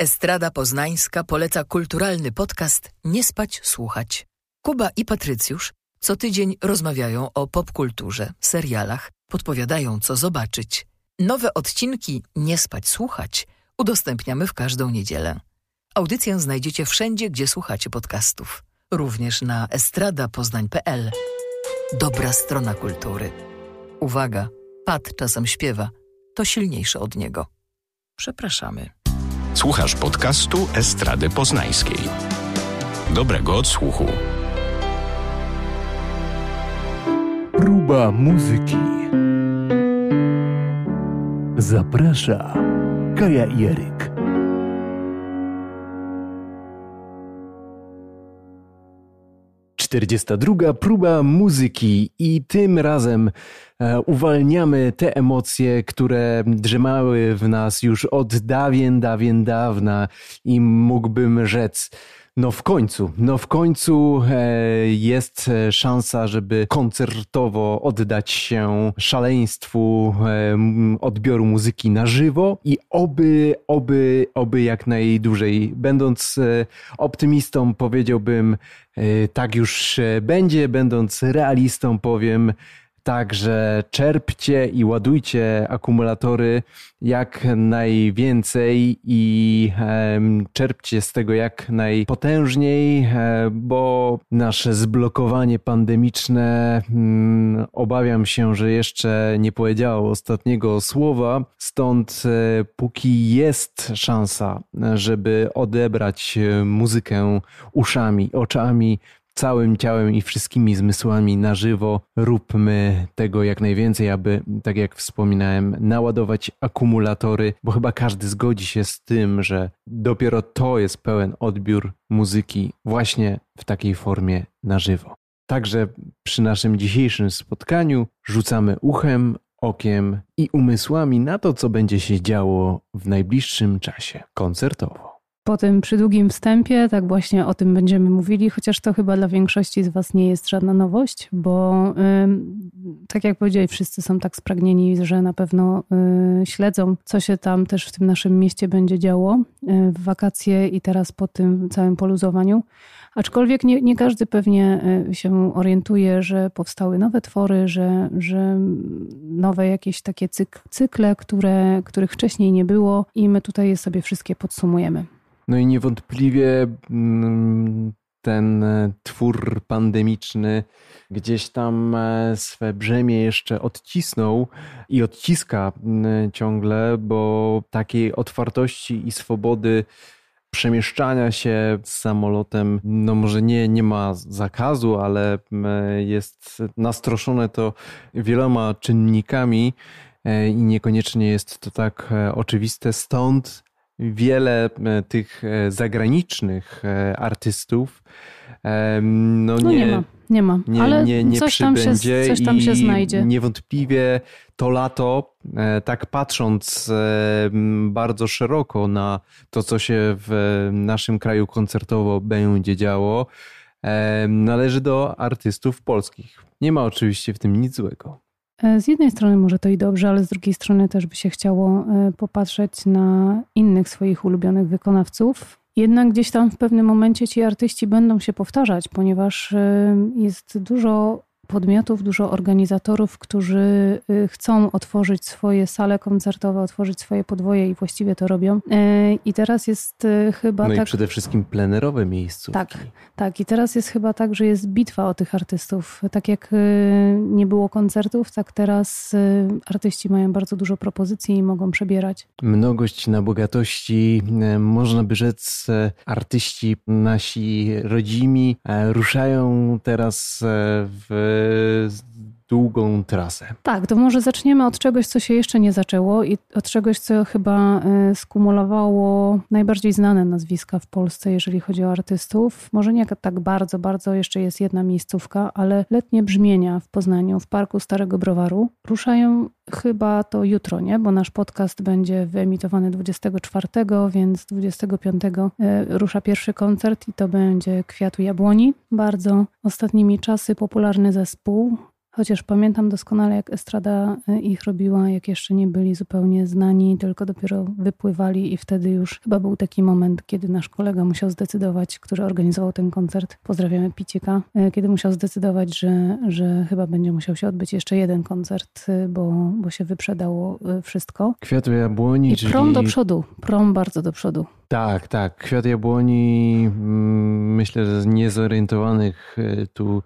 Estrada Poznańska poleca kulturalny podcast Nie spać, słuchać. Kuba i Patrycjusz co tydzień rozmawiają o popkulturze, serialach, podpowiadają co zobaczyć. Nowe odcinki Nie spać, słuchać udostępniamy w każdą niedzielę. Audycję znajdziecie wszędzie, gdzie słuchacie podcastów. Również na estradapoznań.pl. Dobra strona kultury. Uwaga, Pat czasem śpiewa. To silniejsze od niego. Przepraszamy. Słuchasz podcastu Estrady Poznańskiej. Dobrego odsłuchu. Próba muzyki. Zaprasza Kaja Jeryk. 42. próba muzyki i tym razem e, uwalniamy te emocje, które drzemały w nas już od dawien, dawien, dawna i mógłbym rzec no w końcu, no w końcu e, jest e, szansa, żeby koncertowo oddać się szaleństwu e, odbioru muzyki na żywo i oby, oby, oby jak najdłużej. Będąc optymistą powiedziałbym, tak już będzie, będąc realistą powiem, Także czerpcie i ładujcie akumulatory jak najwięcej i czerpcie z tego jak najpotężniej, e, bo nasze zblokowanie pandemiczne mm, obawiam się, że jeszcze nie powiedziało ostatniego słowa. Stąd e, póki jest szansa, żeby odebrać e, muzykę uszami, oczami, całym ciałem i wszystkimi zmysłami na żywo. Róbmy tego jak najwięcej, aby, tak jak wspominałem, naładować akumulatory, bo chyba każdy zgodzi się z tym, że dopiero to jest pełen odbiór muzyki właśnie w takiej formie na żywo. Także przy naszym dzisiejszym spotkaniu rzucamy uchem, okiem i umysłami na to, co będzie się działo w najbliższym czasie koncertowo. Po tym przydługim wstępie, tak właśnie o tym będziemy mówili, chociaż to chyba dla większości z Was nie jest żadna nowość, bo tak jak powiedzieli, wszyscy są tak spragnieni, że na pewno y, śledzą, co się tam też w tym naszym mieście będzie działo y, w wakacje i teraz po tym całym poluzowaniu. Aczkolwiek nie, nie każdy pewnie y, się orientuje, że powstały nowe twory, że, że nowe jakieś takie cykle, które, których wcześniej nie było i my tutaj je sobie wszystkie podsumujemy. No i niewątpliwie mm, ten e, twór pandemiczny gdzieś tam e, swe brzemię jeszcze odcisnął i odciska mm, ciągle, bo takiej otwartości i swobody przemieszczania się samolotem, no może nie, nie ma zakazu, ale mm, jest nastroszone to wieloma czynnikami e, i niekoniecznie jest to tak oczywiste. Stąd wiele e, tych e, zagranicznych e, artystów no, no nie, nie, ma. Nie ma, nie, ale nie, nie coś, tam się, coś tam się znajdzie. Niewątpliwie to lato, tak patrząc bardzo szeroko na to, co się w naszym kraju koncertowo będzie działo, należy do artystów polskich. Nie ma oczywiście w tym nic złego. E, z jednej strony może to i dobrze, ale z drugiej strony też by się chciało e, popatrzeć na innych swoich ulubionych wykonawców. Jednak gdzieś tam w pewnym momencie ci artyści będą się powtarzać, ponieważ e, jest dużo podmiotów, dużo organizatorów, którzy y, chcą otworzyć swoje sale koncertowe, otworzyć swoje podwoje i właściwie to robią. Y, I teraz jest y, chyba. No tak... i przede wszystkim plenerowe miejscówki. Tak, tak. I teraz jest chyba tak, że jest bitwa o tych artystów. Tak jak nie było koncertów, tak teraz artyści mają bardzo dużo propozycji i mogą przebierać. Mnogość na bogatości, można by rzec, artyści nasi rodzimi ruszają teraz w z długą trasę. Tak, to może zaczniemy od czegoś, co się jeszcze nie zaczęło i od czegoś, co chyba e, skumulowało najbardziej znane nazwiska w Polsce, jeżeli chodzi o artystów. Może nie tak bardzo, bardzo jeszcze jest jedna miejscówka, ale letnie brzmienia w Poznaniu, w Parku Starego Browaru ruszają chyba to jutro, nie? Bo nasz podcast będzie wyemitowany 24, więc 25 e, rusza pierwszy koncert i to będzie Kwiatu Jabłoni. Bardzo ostatnimi czasy popularny zespół chociaż pamiętam doskonale, jak Estrada e, ich robiła, jak jeszcze nie byli zupełnie znani, tylko dopiero wypływali i wtedy już chyba był taki moment, kiedy nasz kolega musiał zdecydować, który organizował ten koncert, pozdrawiamy Picieka, e, kiedy musiał zdecydować, że, że chyba będzie musiał się odbyć jeszcze jeden koncert, e, bo, bo się wyprzedało wszystko. Kwiatu jabłoni, I prom do przodu, prom bardzo do przodu. Tak, tak. Kwiat jabłoni, mm, myślę, że niezorientowanych e, tu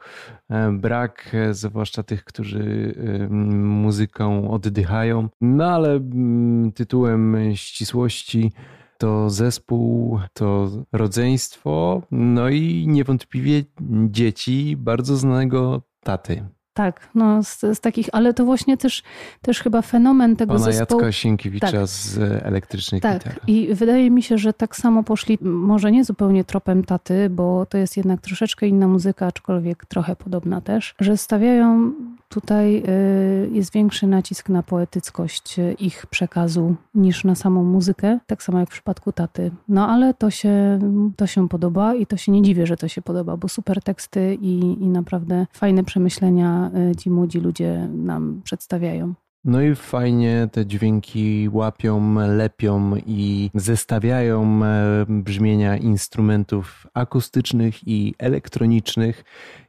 e, brak, e, zwłaszcza tych, którzy muzyką oddychają. No ale mm, tytułem ścisłości to zespół, to rodzeństwo, no i niewątpliwie dzieci bardzo znanego taty. Tak, no z, z, takich, ale to właśnie też, też chyba fenomen tego Pana zespołu. Jacka Sienkiewicza tak. z elektrycznych tak. gitar. i wydaje mi się, że tak samo poszli, może nie zupełnie tropem taty, bo to jest jednak troszeczkę inna muzyka, aczkolwiek trochę podobna też, że stawiają tutaj, y, jest większy nacisk na poetyckość ich przekazu niż na samą muzykę, tak samo jak w przypadku taty. No ale to się, to się podoba i to się nie dziwię, że to się podoba, bo super teksty i, i naprawdę fajne przemyślenia Y, ci młodzi ludzie nam przedstawiają. No i fajnie te dźwięki łapią, lepią i zestawiają e, brzmienia instrumentów akustycznych i elektronicznych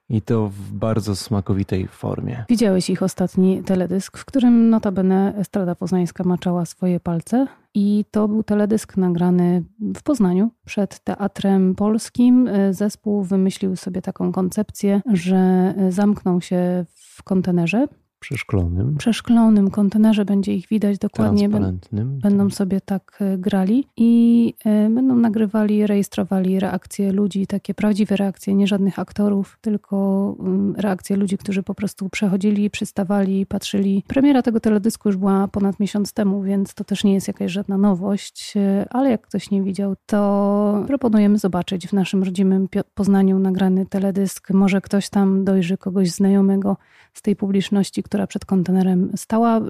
i to w bardzo smakowitej formie. Widziałeś ich ostatni teledysk, w którym notabene Estrada Poznańska maczała swoje palce i to był teledysk nagrany w Poznaniu przed Teatrem Polskim. Zespół wymyślił sobie taką koncepcję, że zamkną się w kontenerze przeszklonym. Przeszklonym kontenerze będzie ich widać dokładnie. Transparentnym. Będą sobie tak e, grali i e, będą nagrywali, rejestrowali reakcje ludzi, takie prawdziwe reakcje, nie żadnych aktorów, tylko mm, reakcje ludzi, którzy po prostu przechodzili, przystawali, patrzyli. Premiera tego teledysku już była ponad miesiąc temu, więc to też nie jest jakaś żadna nowość, e, ale jak ktoś nie widział, to proponujemy zobaczyć w naszym rodzimym Poznaniu nagrany teledysk. Może ktoś tam dojrzy kogoś znajomego z tej publiczności, która przed kontenerem stała. Y,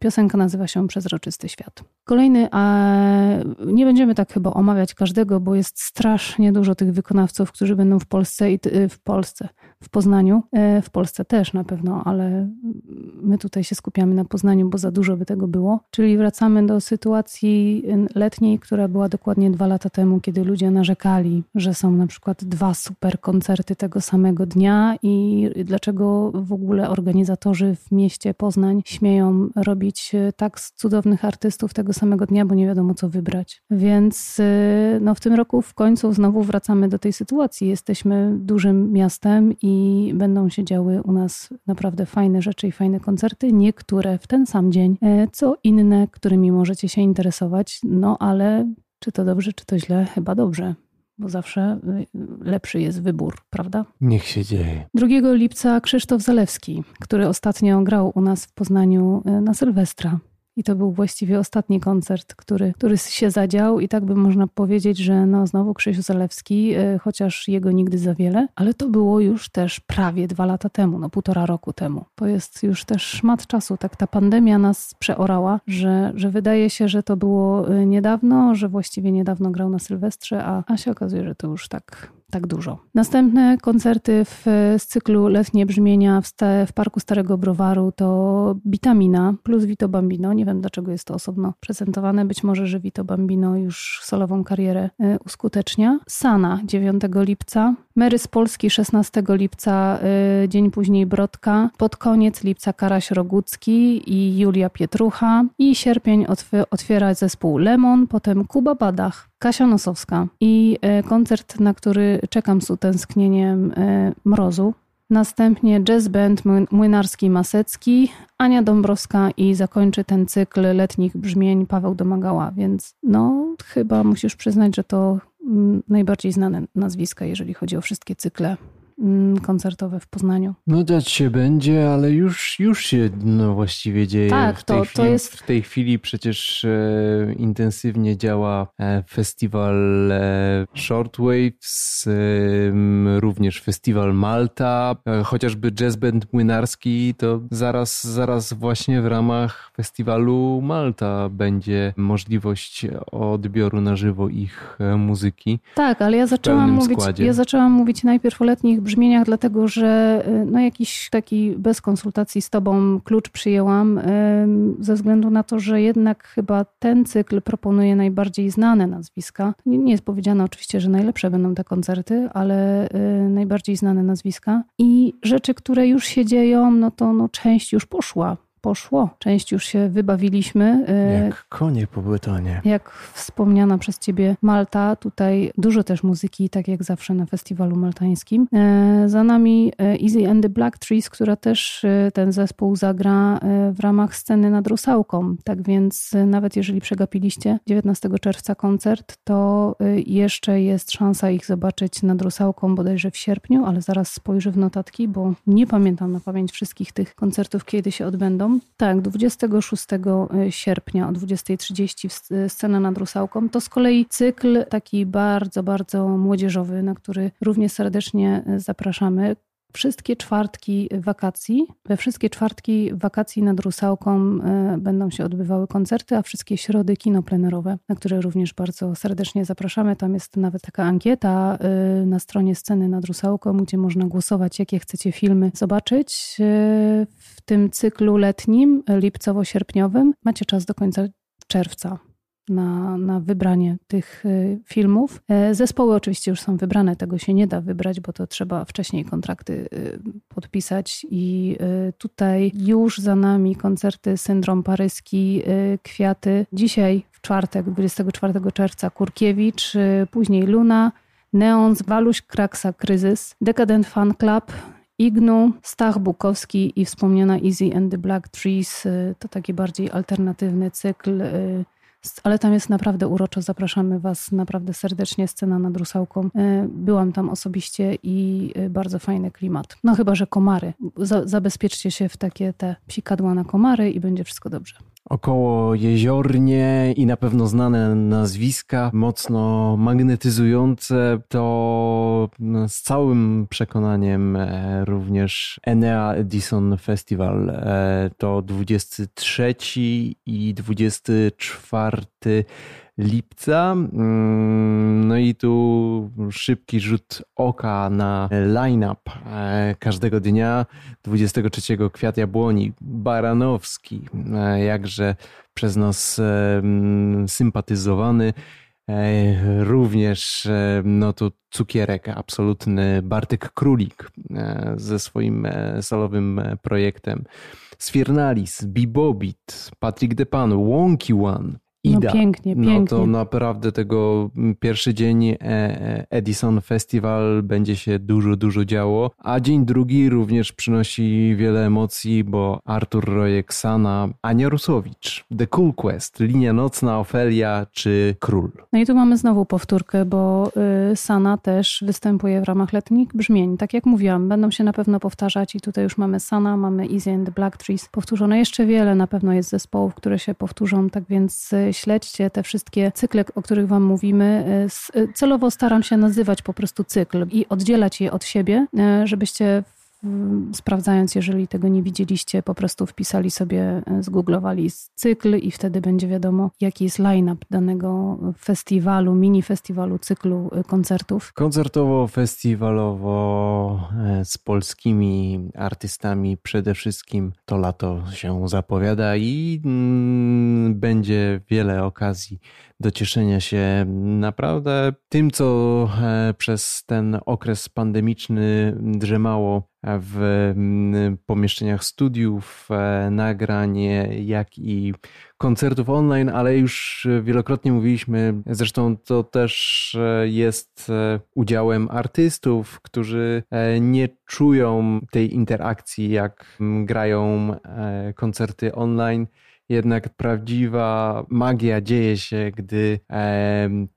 piosenka nazywa się Przezroczysty Świat. Kolejny, a nie będziemy tak chyba omawiać każdego, bo jest strasznie dużo tych wykonawców, którzy będą w Polsce i y, w Polsce, w Poznaniu, y, w Polsce też na pewno, ale my tutaj się skupiamy na Poznaniu, bo za dużo by tego było. Czyli wracamy do sytuacji letniej, która była dokładnie dwa lata temu, kiedy ludzie narzekali, że są na przykład dwa super koncerty tego samego dnia i dlaczego w ogóle organizatorzy w mieście Poznań śmieją robić e, tak cudownych artystów tego samego dnia, bo nie wiadomo co wybrać. Więc e, no, w tym roku w końcu znowu wracamy do tej sytuacji. Jesteśmy dużym miastem i będą się działy u nas naprawdę fajne rzeczy i fajne koncerty. Niektóre w ten sam dzień, e, co inne, którymi możecie się interesować. No ale czy to dobrze, czy to źle? Chyba dobrze bo zawsze y, lepszy jest wybór, prawda? Niech się dzieje. 2 lipca Krzysztof Zalewski, który ostatnio grał u nas w Poznaniu y, na Sylwestra. I to był właściwie ostatni koncert, który, który się zadział i tak by można powiedzieć, że no znowu Krzysiu Zalewski, e, chociaż jego nigdy za wiele, ale to było już też prawie dwa lata temu, no półtora roku temu. To jest już też szmat czasu, tak ta pandemia nas przeorała, że, że wydaje się, że to było e, niedawno, że właściwie niedawno grał na Sylwestrze, a, a się okazuje, że to już tak tak dużo. Następne koncerty w, z cyklu Letnie Brzmienia w, w Parku Starego Browaru to Bitamina plus Vito Bambino. Nie wiem dlaczego jest to osobno prezentowane. Być może, że Vito Bambino już solową karierę y, uskutecznia. Sana 9 lipca. Mary z Polski 16 lipca, y, dzień później Brodka. Pod koniec lipca Karaś Rogucki i Julia Pietrucha. I sierpień otwiera zespół Lemon, potem Kuba Badach, Kasia Nosowska i e, koncert, na który czekam z utęsknieniem e, mrozu. Następnie jazz band Młynarski Masecki, Ania Dąbrowska i zakończy ten cykl letnich brzmień Paweł Domagała, więc no chyba musisz przyznać, że to mm, najbardziej znane nazwiska, jeżeli chodzi o wszystkie cykle koncertowe w Poznaniu. No dać się będzie, ale już, już się no, właściwie dzieje. Tak, to, chwili, to jest... W tej chwili przecież e, intensywnie działa e, festiwal e, Shortwaves, e, również festiwal Malta, e, chociażby jazz band Młynarski, to zaraz, zaraz właśnie w ramach festiwalu Malta będzie możliwość odbioru na żywo ich e, muzyki. Tak, ale ja zaczęłam mówić, ja zaczęłam mówić najpierw o letnich brzmieniach, dlatego że no jakiś taki bez konsultacji z tobą klucz przyjęłam, ze względu na to, że jednak chyba ten cykl proponuje najbardziej znane nazwiska. Nie jest powiedziane oczywiście, że najlepsze będą te koncerty, ale najbardziej znane nazwiska. I rzeczy, które już się dzieją, no to no, część już poszła poszło. Część już się wybawiliśmy. Y, jak konie po betonie. Jak wspomniana przez ciebie Malta, tutaj dużo też muzyki, tak jak zawsze na festiwalu maltańskim. E, za nami e, Easy and the Black Trees, która też e, ten zespół zagra w ramach sceny nad Rusałką. Tak więc nawet jeżeli przegapiliście 19 czerwca koncert, to jeszcze jest szansa ich zobaczyć nad Rusałką bodajże w sierpniu, ale zaraz spojrzę w notatki, bo nie pamiętam na pamięć wszystkich tych koncertów, kiedy się odbędą. Tak, 26 e, sierpnia o 20.30 e, scena nad Rusałką. To z kolei cykl taki bardzo, bardzo młodzieżowy, na który również serdecznie e, zapraszamy. Wszystkie czwartki wakacji, we wszystkie czwartki wakacji nad Rusałką będą się odbywały koncerty, a wszystkie środy kino plenerowe, na które również bardzo serdecznie zapraszamy. Tam jest nawet taka ankieta na stronie sceny nad Rusałką, gdzie można głosować, jakie chcecie filmy zobaczyć w tym cyklu letnim, lipcowo-sierpniowym. Macie czas do końca czerwca na, na wybranie tych y, filmów. E, zespoły oczywiście już są wybrane, tego się nie da wybrać, bo to trzeba wcześniej kontrakty y, podpisać i y, tutaj już za nami koncerty Syndrom Paryski, Kwiaty. Dzisiaj w czwartek, 24 czerwca Kurkiewicz, później Luna, Neons, Waluś, Kraksa, Kryzys, Decadent Fan Club, Ignu, Stach Bukowski i wspomniana Easy and the Black Trees. To taki bardziej alternatywny cykl, ale tam jest naprawdę uroczo. Zapraszamy Was naprawdę serdecznie. Scena nad Rusałką. Y, byłam tam osobiście i bardzo fajny klimat. No chyba, że komary. Zabezpieczcie się w takie te psikadła na komary i będzie wszystko dobrze około jeziornie i na pewno znane nazwiska, mocno magnetyzujące, to no, z całym przekonaniem e, również Enea Edison Festival e, to 23 i 24 lipca. Mm, no i tu szybki rzut oka na line-up e, każdego dnia. 23 kwiat jabłoni, Baranowski, e, jakże przez nas e, mm, sympatyzowany. Również no to cukierek absolutny Bartek Królik ze swoim solowym projektem. Sfiernalis, Bibobit, Patrick Depan, Wonky One, Ida. No pięknie, pięknie. No to naprawdę tego pierwszy dzień e, e, Edison Festival będzie się dużo, dużo działo, a dzień drugi również przynosi wiele emocji, bo Artur Rojek Sana, Ania Rusowicz, The Cool Quest, Linia Nocna, Ofelia czy Król. No i tu mamy znowu powtórkę, bo y, Sana też występuje w ramach letnich brzmień. Tak jak mówiłam, będą się na pewno powtarzać i tutaj już mamy Sana, mamy Easy and the Black Trees powtórzone. Jeszcze wiele na pewno jest zespołów, które się powtórzą, tak więc y, śledźcie te wszystkie cykle, o których Wam mówimy. E, e, celowo staram się nazywać po prostu cykl i oddzielać je od siebie, e, żebyście sprawdzając, jeżeli tego nie widzieliście, po prostu wpisali sobie, zgooglowali cykl i wtedy będzie wiadomo, jaki jest line-up danego festiwalu, mini festiwalu, cyklu koncertów. Koncertowo, festiwalowo, z polskimi artystami przede wszystkim to lato się zapowiada i mm, będzie wiele okazji do cieszenia się naprawdę tym, co e, przez ten okres pandemiczny drzemało w mm, pomieszczeniach studiów, e, nagranie, jak i koncertów online, ale już wielokrotnie mówiliśmy, zresztą to też e, jest udziałem artystów, którzy nie czują tej interakcji, jak grają koncerty online jednak prawdziwa magia dzieje się, gdy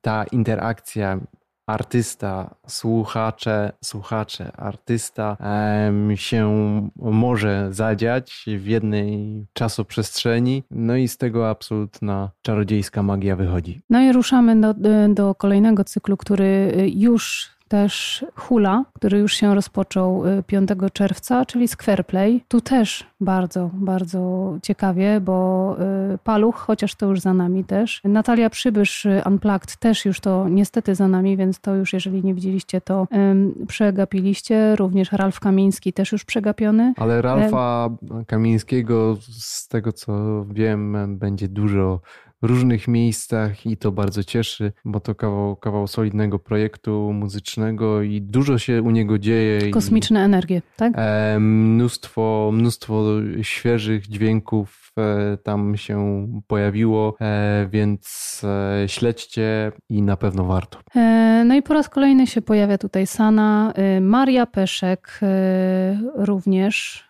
ta interakcja artysta, słuchacze, słuchacze, artysta się może zadziać w jednej czasoprzestrzeni, no i z tego absolutna czarodziejska magia wychodzi. No i ruszamy do, do kolejnego cyklu, który już też Hula, który już się rozpoczął 5 y, czerwca, czyli Squareplay. Tu też bardzo, bardzo ciekawie, bo y, Paluch, chociaż to już za nami też. Natalia Przybysz y, Unplugged też już to niestety za nami, więc to już jeżeli nie widzieliście, to um, przegapiliście. Również Ralf Kamiński też już przegapiony. Ale Ralfa Kamińskiego z tego co wiem będzie dużo różnych miejscach i to bardzo cieszy, bo to kawał, kawał solidnego projektu muzycznego i dużo się u niego dzieje. Kosmiczne i, energie, tak? E, mnóstwo, mnóstwo świeżych dźwięków e, tam się pojawiło, e, więc e, śledźcie i na pewno warto. No i po raz kolejny się pojawia tutaj Sana, Maria Peszek również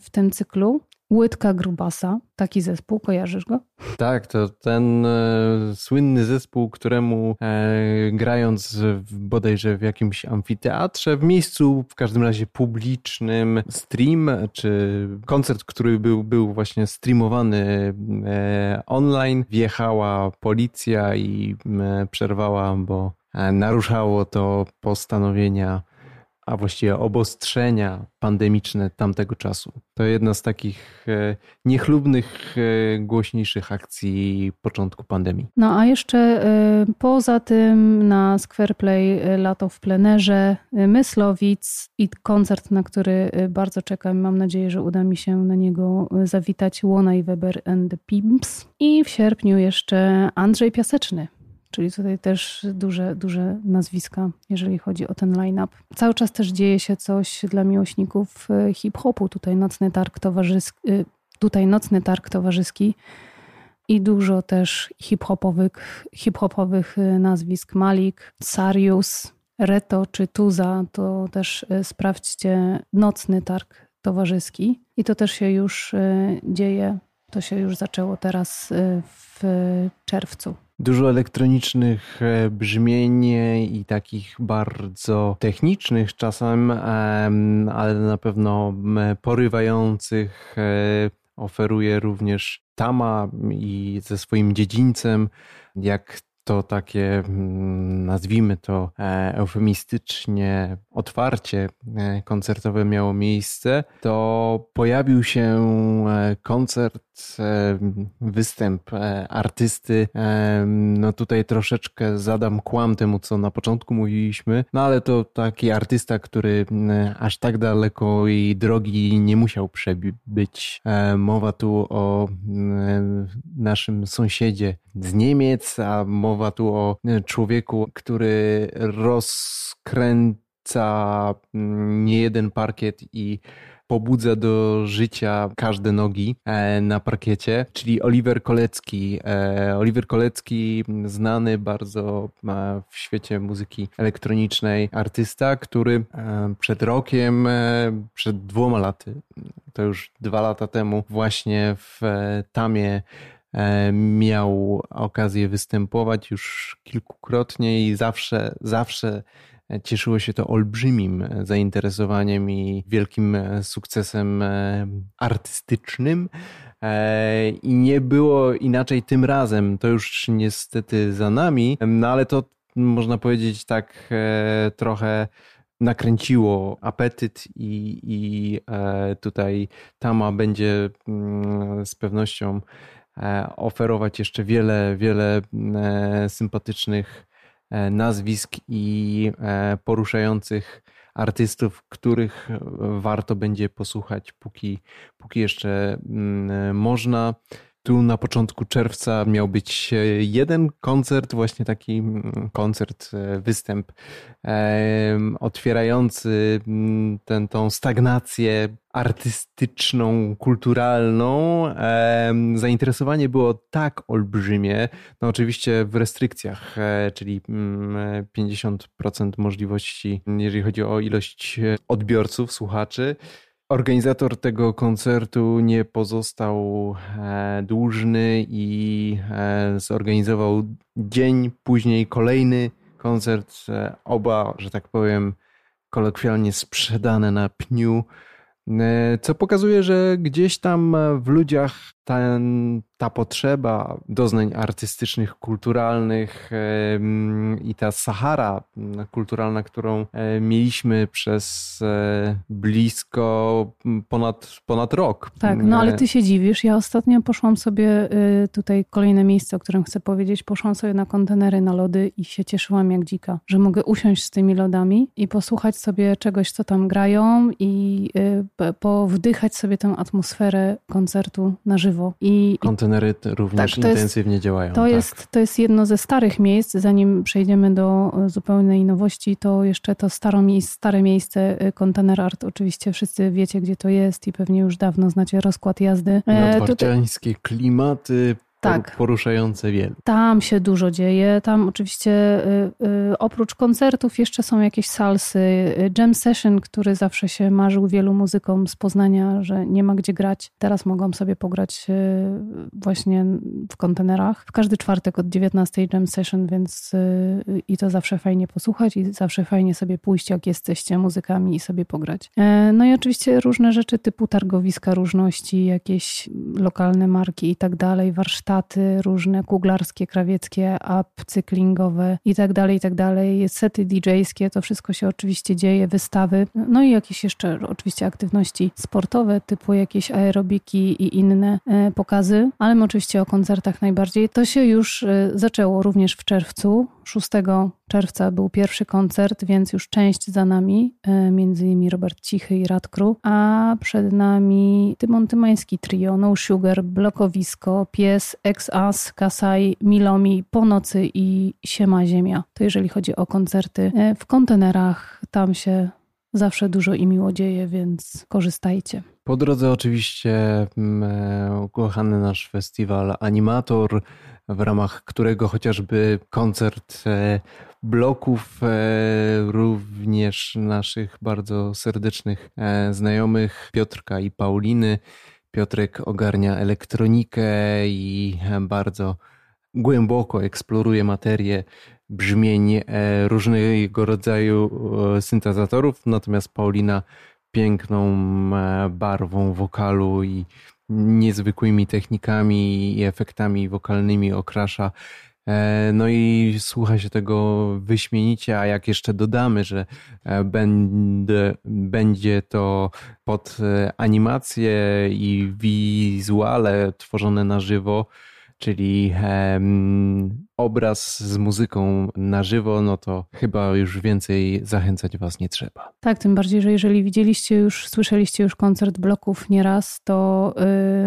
w tym cyklu. Łydka Grubasa, taki zespół, kojarzysz go? Tak, to ten e, słynny zespół, któremu e, grając w, bodajże w jakimś amfiteatrze, w miejscu w każdym razie publicznym, stream czy koncert, który był, był właśnie streamowany e, online, wjechała policja i e, przerwała, bo e, naruszało to postanowienia a właściwie obostrzenia pandemiczne tamtego czasu. To jedna z takich e, niechlubnych, e, głośniejszych akcji początku pandemii. No a jeszcze e, poza tym na Squareplay lato w plenerze, Myslowic i koncert, na który bardzo czekam. Mam nadzieję, że uda mi się na niego zawitać. Łona i Weber and the Pimps. I w sierpniu jeszcze Andrzej Piaseczny czyli tutaj też duże, duże nazwiska, jeżeli chodzi o ten line-up. Cały czas też dzieje się coś dla miłośników e, hip-hopu. Tutaj nocny targ towarzyski, e, tutaj nocny targ towarzyski i dużo też hip-hopowych, hip-hopowych e, nazwisk. Malik, Sarius, Reto czy Tuza, to też sprawdźcie nocny targ towarzyski. I to też się już dzieje. To się już zaczęło teraz w czerwcu. Dużo elektronicznych e, brzmień i takich bardzo technicznych czasem, ale na pewno porywających e, oferuje również Tama i ze swoim dziedzińcem, jak to takie, nazwijmy to e, eufemistycznie, otwarcie koncertowe miało miejsce, to pojawił się koncert, występ artysty. No tutaj troszeczkę zadam kłam temu, co na początku mówiliśmy, no ale to taki artysta, który aż tak daleko i drogi nie musiał przebyć. Mowa tu o naszym sąsiedzie z Niemiec, a mowa tu o człowieku, który rozkręca nie jeden parkiet i pobudza do życia każde nogi e, na parkiecie, czyli Oliver Kolecki. E, Oliver Kolecki, znany bardzo e, w świecie muzyki elektronicznej artysta, który przed rokiem, przed dwoma laty, to już dwa lata temu, właśnie w Tamie E, miał okazję występować już kilkukrotnie i zawsze, zawsze cieszyło się to olbrzymim zainteresowaniem i wielkim sukcesem e, artystycznym. E, I nie było inaczej tym razem. To już niestety za nami, no ale to można powiedzieć tak trochę nakręciło apetyt i, i tutaj Tama będzie mm, z pewnością E, oferować jeszcze wiele, wiele e, sympatycznych e, nazwisk i poruszających artystów, których warto będzie posłuchać, póki, póki jeszcze mm, można. Tu na początku czerwca miał być jeden koncert, właśnie taki mm, koncert, występ otwierający mm, ten, tą stagnację artystyczną, kulturalną. Zainteresowanie było tak olbrzymie, no oczywiście w restrykcjach, e, czyli 50% mm, możliwości, jeżeli chodzi o ilość odbiorców, słuchaczy. Organizator tego koncertu nie pozostał e, dłużny i e, zorganizował dzień później kolejny koncert. Oba, że tak powiem, kolokwialnie sprzedane na pniu. E, co pokazuje, że gdzieś tam w ludziach ten ta potrzeba doznań artystycznych, kulturalnych i ta Sahara kulturalna, którą e, mieliśmy przez e, blisko ponad, ponad rok. Tak, no ale ty się dziwisz. Ja ostatnio poszłam sobie, y, tutaj kolejne miejsce, o którym chcę powiedzieć, poszłam sobie na kontenery na lody i się cieszyłam jak dzika, że mogę usiąść z tymi lodami i posłuchać sobie czegoś, co tam grają i y, powdychać sobie tę atmosferę koncertu na żywo. I, kontenery również tak, intensywnie jest, działają. To, tak. jest, to jest jedno ze starych miejsc. Zanim przejdziemy do e, zupełnej nowości, to jeszcze to staro, stare miejsce e, Container Art. Oczywiście wszyscy wiecie, gdzie to jest i pewnie już dawno znacie rozkład jazdy. Nadwarciańskie klimaty, tak. poruszające wielu. Tam się dużo dzieje. Tam oczywiście y, y, oprócz koncertów jeszcze są jakieś salsy. Y, jam session, który zawsze się marzył wielu muzykom z Poznania, że nie ma gdzie grać. Teraz mogą sobie pograć właśnie w kontenerach. W każdy czwartek od 19 jam session, więc i to zawsze fajnie posłuchać i zawsze fajnie sobie pójść, jak jesteście muzykami i sobie pograć. E, no i oczywiście różne rzeczy typu targowiska różności, jakieś lokalne marki i tak dalej, warsztaty warsztaty różne, kuglarskie, krawieckie, upcyklingowe i tak dalej, i tak. Sety DJ-skie, to wszystko się oczywiście dzieje, wystawy, no i jakieś jeszcze oczywiście aktywności sportowe, typu jakieś aerobiki i inne e, pokazy, ale my oczywiście o koncertach najbardziej. To się już e, zaczęło również w czerwcu. 6 czerwca był pierwszy koncert, więc już część za nami, e, między innymi Robert Cichy i Radkru, a przed nami Tymon Tymański trio, No Sugar, Blokowisko, Pies, Ex-As, Kasaj, Milomi, Po nocy i Siema Ziemia. To jeżeli chodzi o koncerty e, w kontenerach, tam się zawsze dużo i miło dzieje, więc korzystajcie. Po drodze oczywiście mm, e, ukochany nasz festiwal Animator, w ramach którego chociażby koncert e, bloków, również naszych bardzo serdecznych znajomych Piotrka i Pauliny, Piotrek ogarnia elektronikę i bardzo głęboko eksploruje materię brzmień e, różnego rodzaju e, syntezatorów, natomiast Paulina piękną e, barwą wokalu i niezwykłymi technikami i efektami wokalnymi okrasza. E, no i słucha się tego wyśmienicie, a jak jeszcze dodamy, że e, będzie, będzie to pod e, animacje i wizuale tworzone na żywo, czyli obraz z muzyką na żywo, no to chyba już więcej zachęcać Was nie trzeba. Tak, tym bardziej, że jeżeli widzieliście już, słyszeliście już koncert bloków nieraz, to,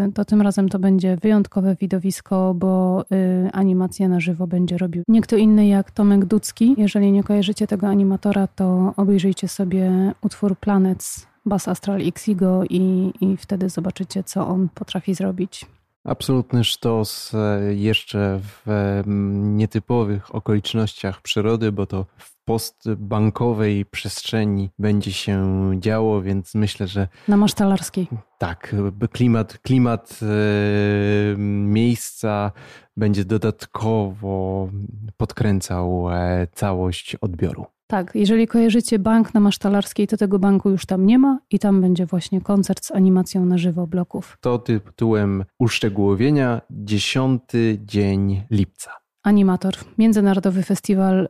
yy, to tym razem to będzie wyjątkowe widowisko, bo yy, animację na żywo będzie robił nie kto inny jak Tomek Ducki. Jeżeli nie kojarzycie tego animatora, to obejrzyjcie sobie utwór Planets Bass Astral Xigo i, i wtedy zobaczycie, co on potrafi zrobić. Absolutny sztos e, jeszcze w nietypowych okolicznościach przyrody, bo to w postbankowej przestrzeni będzie się działo, więc myślę, że. Na masztalarskiej. Tak, klimat, klimat e, miejsca będzie dodatkowo podkręcał e, całość odbioru. Tak, jeżeli kojarzycie bank na Masztalarskiej, to tego banku już tam nie ma i tam będzie właśnie koncert z animacją na żywo bloków. To tytułem uszczegółowienia 10 dzień lipca. Animator, Międzynarodowy Festiwal y,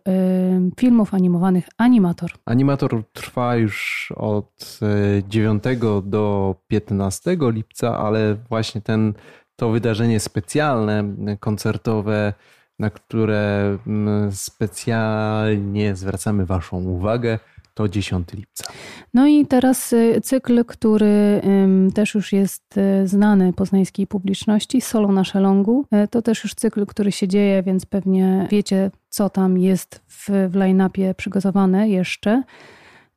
Filmów Animowanych Animator. Animator trwa już od 9 y, do 15 lipca, ale właśnie ten, to wydarzenie specjalne, koncertowe na które mm, specjalnie zwracamy Waszą uwagę, to 10 lipca. No i teraz y, cykl, który też już jest y, znany poznańskiej publiczności, Solo na Szelongu. Y, to też już cykl, który się dzieje, więc pewnie wiecie, co tam jest w, w line-upie przygotowane jeszcze.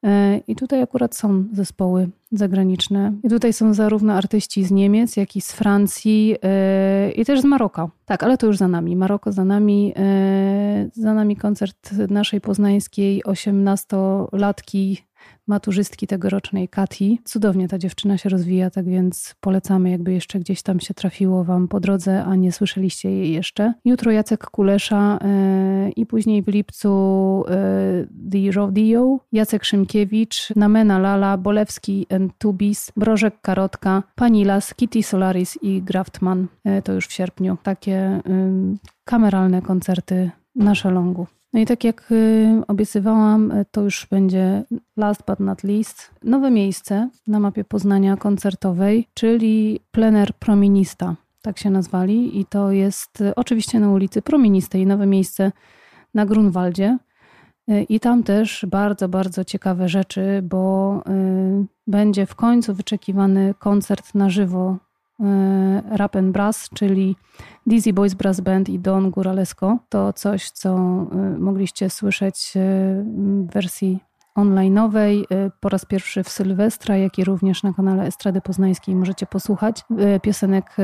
E, I tutaj akurat są zespoły zagraniczne. I tutaj są zarówno artyści z Niemiec, jak i z Francji e, i też z Maroka. Tak, ale to już za nami. Maroko za nami. E, za nami koncert naszej poznańskiej osiemnastolatki maturzystki tegorocznej Kati. Cudownie ta dziewczyna się rozwija, tak więc polecamy, jakby jeszcze gdzieś tam się trafiło Wam po drodze, a nie słyszeliście jej jeszcze. Jutro Jacek Kulesza yy, i później w lipcu yy, The Rodeo, Jacek Szymkiewicz, Namena Lala, Bolewski and Tubis, Brożek Karotka, Panilas, Kitty Solaris i Graftman. Yy, to już w sierpniu. Takie kameralne koncerty na szalongu. No i tak jak y, obiecywałam, y, to już będzie last but not least nowe miejsce na mapie Poznania koncertowej, czyli plener Prominista. Tak się nazwali i to jest y, oczywiście na ulicy Proministej, nowe miejsce na Grunwaldzie. I tam też bardzo, bardzo ciekawe rzeczy, bo będzie w końcu wyczekiwany koncert na żywo Rap and Brass, czyli Dizzy Boys Brass Band i Don Guralesco. To coś, co e, mogliście słyszeć e, w wersji online'owej po raz pierwszy w Sylwestra, jak i również na kanale Estrady Poznańskiej możecie posłuchać piosenek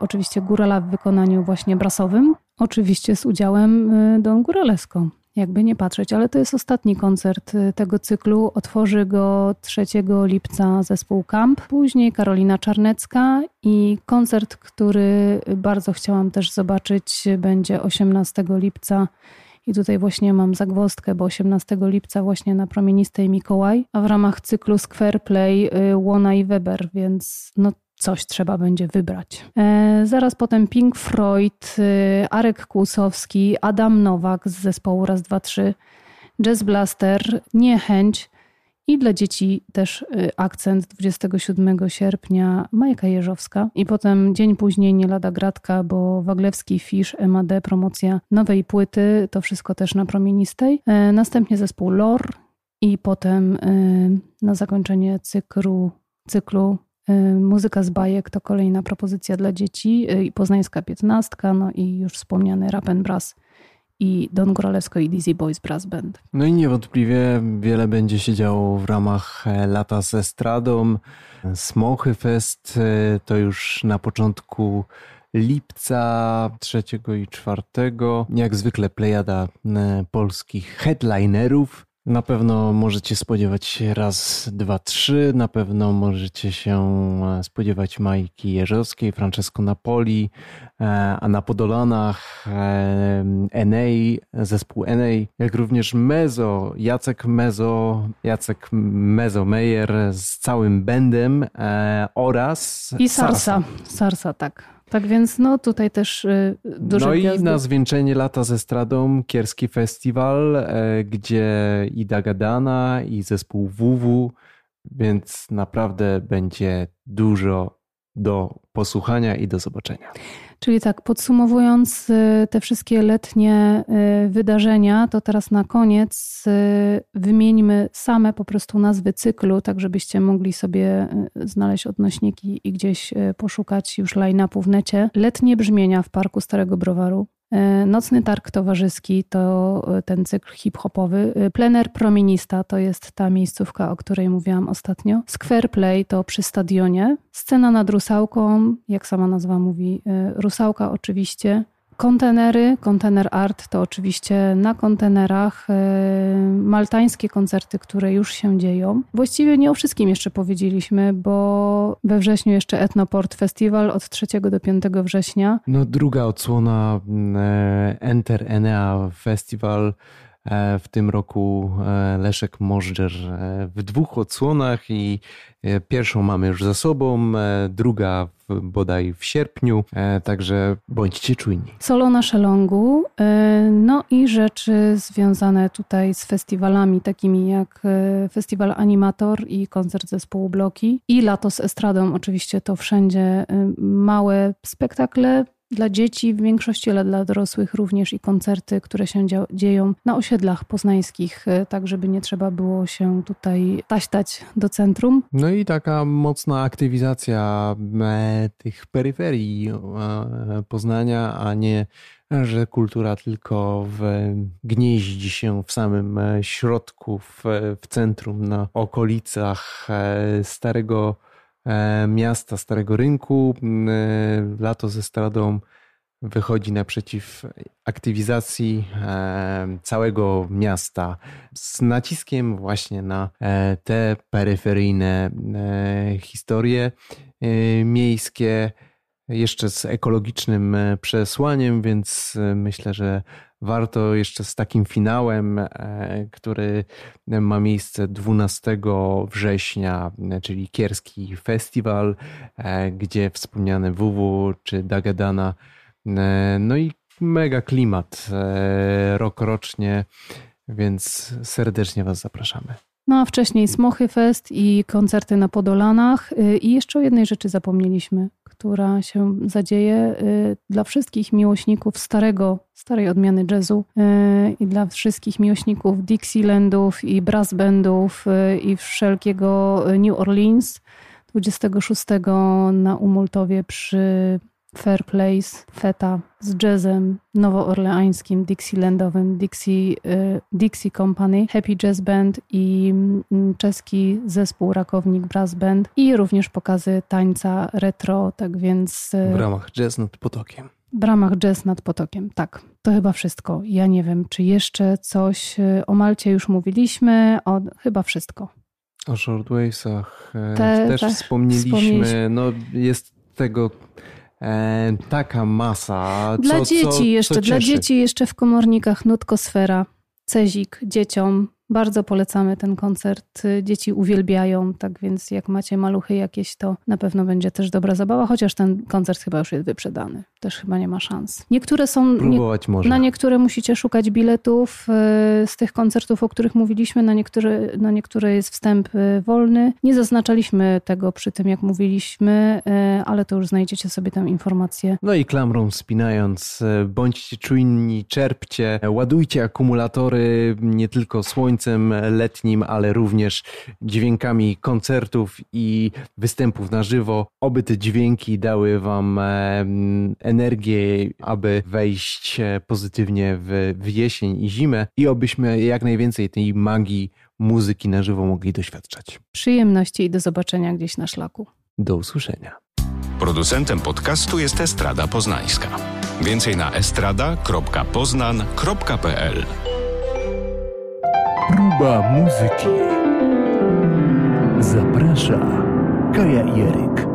oczywiście Górala w wykonaniu właśnie brasowym, oczywiście z udziałem Don Guralesco jakby nie patrzeć, ale to jest ostatni koncert y, tego cyklu. Otworzy go 3 lipca zespół Camp, później Karolina Czarnecka i koncert, który bardzo chciałam też zobaczyć, będzie 18 lipca. I tutaj właśnie mam zagwozdkę, bo 18 lipca właśnie na Promienistej Mikołaj, a w ramach cyklu Square Play y, Łona i Weber, więc no coś trzeba będzie wybrać. E, zaraz potem Pink Floyd, e, Arek Kłusowski, Adam Nowak z zespołu Raz, Dwa, Trzy, Jazz Blaster, Niechęć i dla dzieci też e, akcent 27 sierpnia Majka Jeżowska i potem dzień później nie lada gratka, bo Waglewski, Fish, MAD, promocja nowej płyty, to wszystko też na promienistej. E, następnie zespół Lor i potem e, na zakończenie cyklu, Y, muzyka z bajek to kolejna propozycja dla dzieci y, poznańska piętnastka, no i już wspomniany Rap and Brass i Don Grolewsko i Dizzy Boys Brass Band. No i niewątpliwie wiele będzie się działo w ramach e, Lata z Estradą. Smochy Fest e, to już na początku lipca trzeciego i czwartego. Jak zwykle plejada e, polskich headlinerów. Na pewno możecie spodziewać się raz, dwa, trzy. Na pewno możecie się e, spodziewać Majki Jerzowskiej, Francesco Napoli, e, a na Podolanach Enei, zespół Enei, jak również Mezo, Jacek Mezo, Jacek Mezo Meyer z całym bendem e, oraz i Sarsa. Sarsa, Sarsa tak. Tak więc no tutaj też y, duże No gwiazdy. i na zwieńczenie lata ze stradą Kierski Festiwal, e, gdzie i Dagadana i zespół WW, więc naprawdę będzie dużo do posłuchania i do zobaczenia. Czyli tak, podsumowując y, te wszystkie letnie y, wydarzenia, to teraz na koniec y, wymieńmy same po prostu nazwy cyklu, tak żebyście mogli sobie znaleźć odnośniki i gdzieś poszukać już line-upu w necie. Letnie brzmienia w Parku Starego Browaru. E, Nocny Targ Towarzyski to e, ten cykl hip-hopowy. E, Plener Prominista to jest ta miejscówka, o której mówiłam ostatnio. Square Play to przy stadionie. Scena nad Rusałką, jak sama nazwa mówi, Rusałka oczywiście. Kontenery, kontener art to oczywiście na kontenerach e, maltańskie koncerty, które już się dzieją. Właściwie nie o wszystkim jeszcze powiedzieliśmy, bo we wrześniu jeszcze Etnoport Festival od 3 do 5 września. No druga odsłona e, Enter Enea Festival w tym roku e, Leszek Możdżer e, w dwóch odsłonach i pierwszą mamy już za sobą, druga bodaj w sierpniu, także bądźcie czujni. Solo na szelongu, no i rzeczy związane tutaj z festiwalami takimi jak Festiwal Animator i koncert zespołu Bloki i Lato z Estradą, oczywiście to wszędzie małe spektakle, dla dzieci w większości, ale dla dorosłych również i koncerty, które się dzieją na osiedlach poznańskich, e, tak żeby nie trzeba było się tutaj taśtać do centrum. No i taka mocna aktywizacja e, tych peryferii e, Poznania, a nie że kultura tylko w, gnieździ się w samym środku, w, w centrum, na okolicach Starego miasta Starego Rynku. E, lato ze stradą wychodzi naprzeciw aktywizacji e, całego miasta z naciskiem właśnie na e, te peryferyjne e, historie miejskie, jeszcze z ekologicznym przesłaniem, więc myślę, że warto jeszcze z takim finałem, który ma miejsce 12 września, czyli Kierski Festiwal, gdzie wspomniane WW czy Dagadana E, no i mega klimat e, rok rocznie, więc serdecznie Was zapraszamy. No a wcześniej Smochy Fest i koncerty na Podolanach. E, I jeszcze o jednej rzeczy zapomnieliśmy, która się zadzieje dla wszystkich miłośników starego, starej odmiany jazzu i dla wszystkich miłośników Dixielandów i brass bandów i wszelkiego New Orleans. 26 na Umultowie przy Fair Place, Feta z jazzem nowoorleańskim, Dixielandowym, Dixie, y, Dixie Company, Happy Jazz Band i mm, czeski zespół Rakownik Brass Band i również pokazy tańca retro, tak więc... Y, w ramach Jazz nad Potokiem. W ramach Jazz nad Potokiem, tak. To chyba wszystko. Ja nie wiem, czy jeszcze coś y, o Malcie już mówiliśmy, o, chyba wszystko. O Shortwavesach Te, też wspomnieliśmy. No jest tego e, taka masa. Dla co, dzieci co, jeszcze, co dla dzieci jeszcze w komornikach Nutkosfera, Cezik dzieciom bardzo polecamy ten koncert. Dzieci uwielbiają, tak więc jak macie maluchy jakieś, to na pewno będzie też dobra zabawa, chociaż ten koncert chyba już jest wyprzedany. Też chyba nie ma szans. Niektóre są. Próbować nie, Na niektóre musicie szukać biletów e, z tych koncertów, o których mówiliśmy. Na niektóre, na niektóre jest wstęp e, wolny. Nie zaznaczaliśmy tego przy tym, jak mówiliśmy, e, ale to już znajdziecie sobie tam informacje. No i klamrą spinając, bądźcie czujni, czerpcie, ładujcie akumulatory nie tylko słońce, słońcem letnim, ale również dźwiękami koncertów i występów na żywo. Oby te dźwięki dały Wam energię, aby wejść e, pozytywnie w, w jesień i zimę i obyśmy jak najwięcej tej magii muzyki na żywo mogli doświadczać. Przyjemności i do zobaczenia gdzieś na szlaku. Do usłyszenia. Producentem podcastu jest Estrada Poznańska. Więcej na estrada.poznan.pl Próba muzyki. Zaprasza Kaja Jeryk.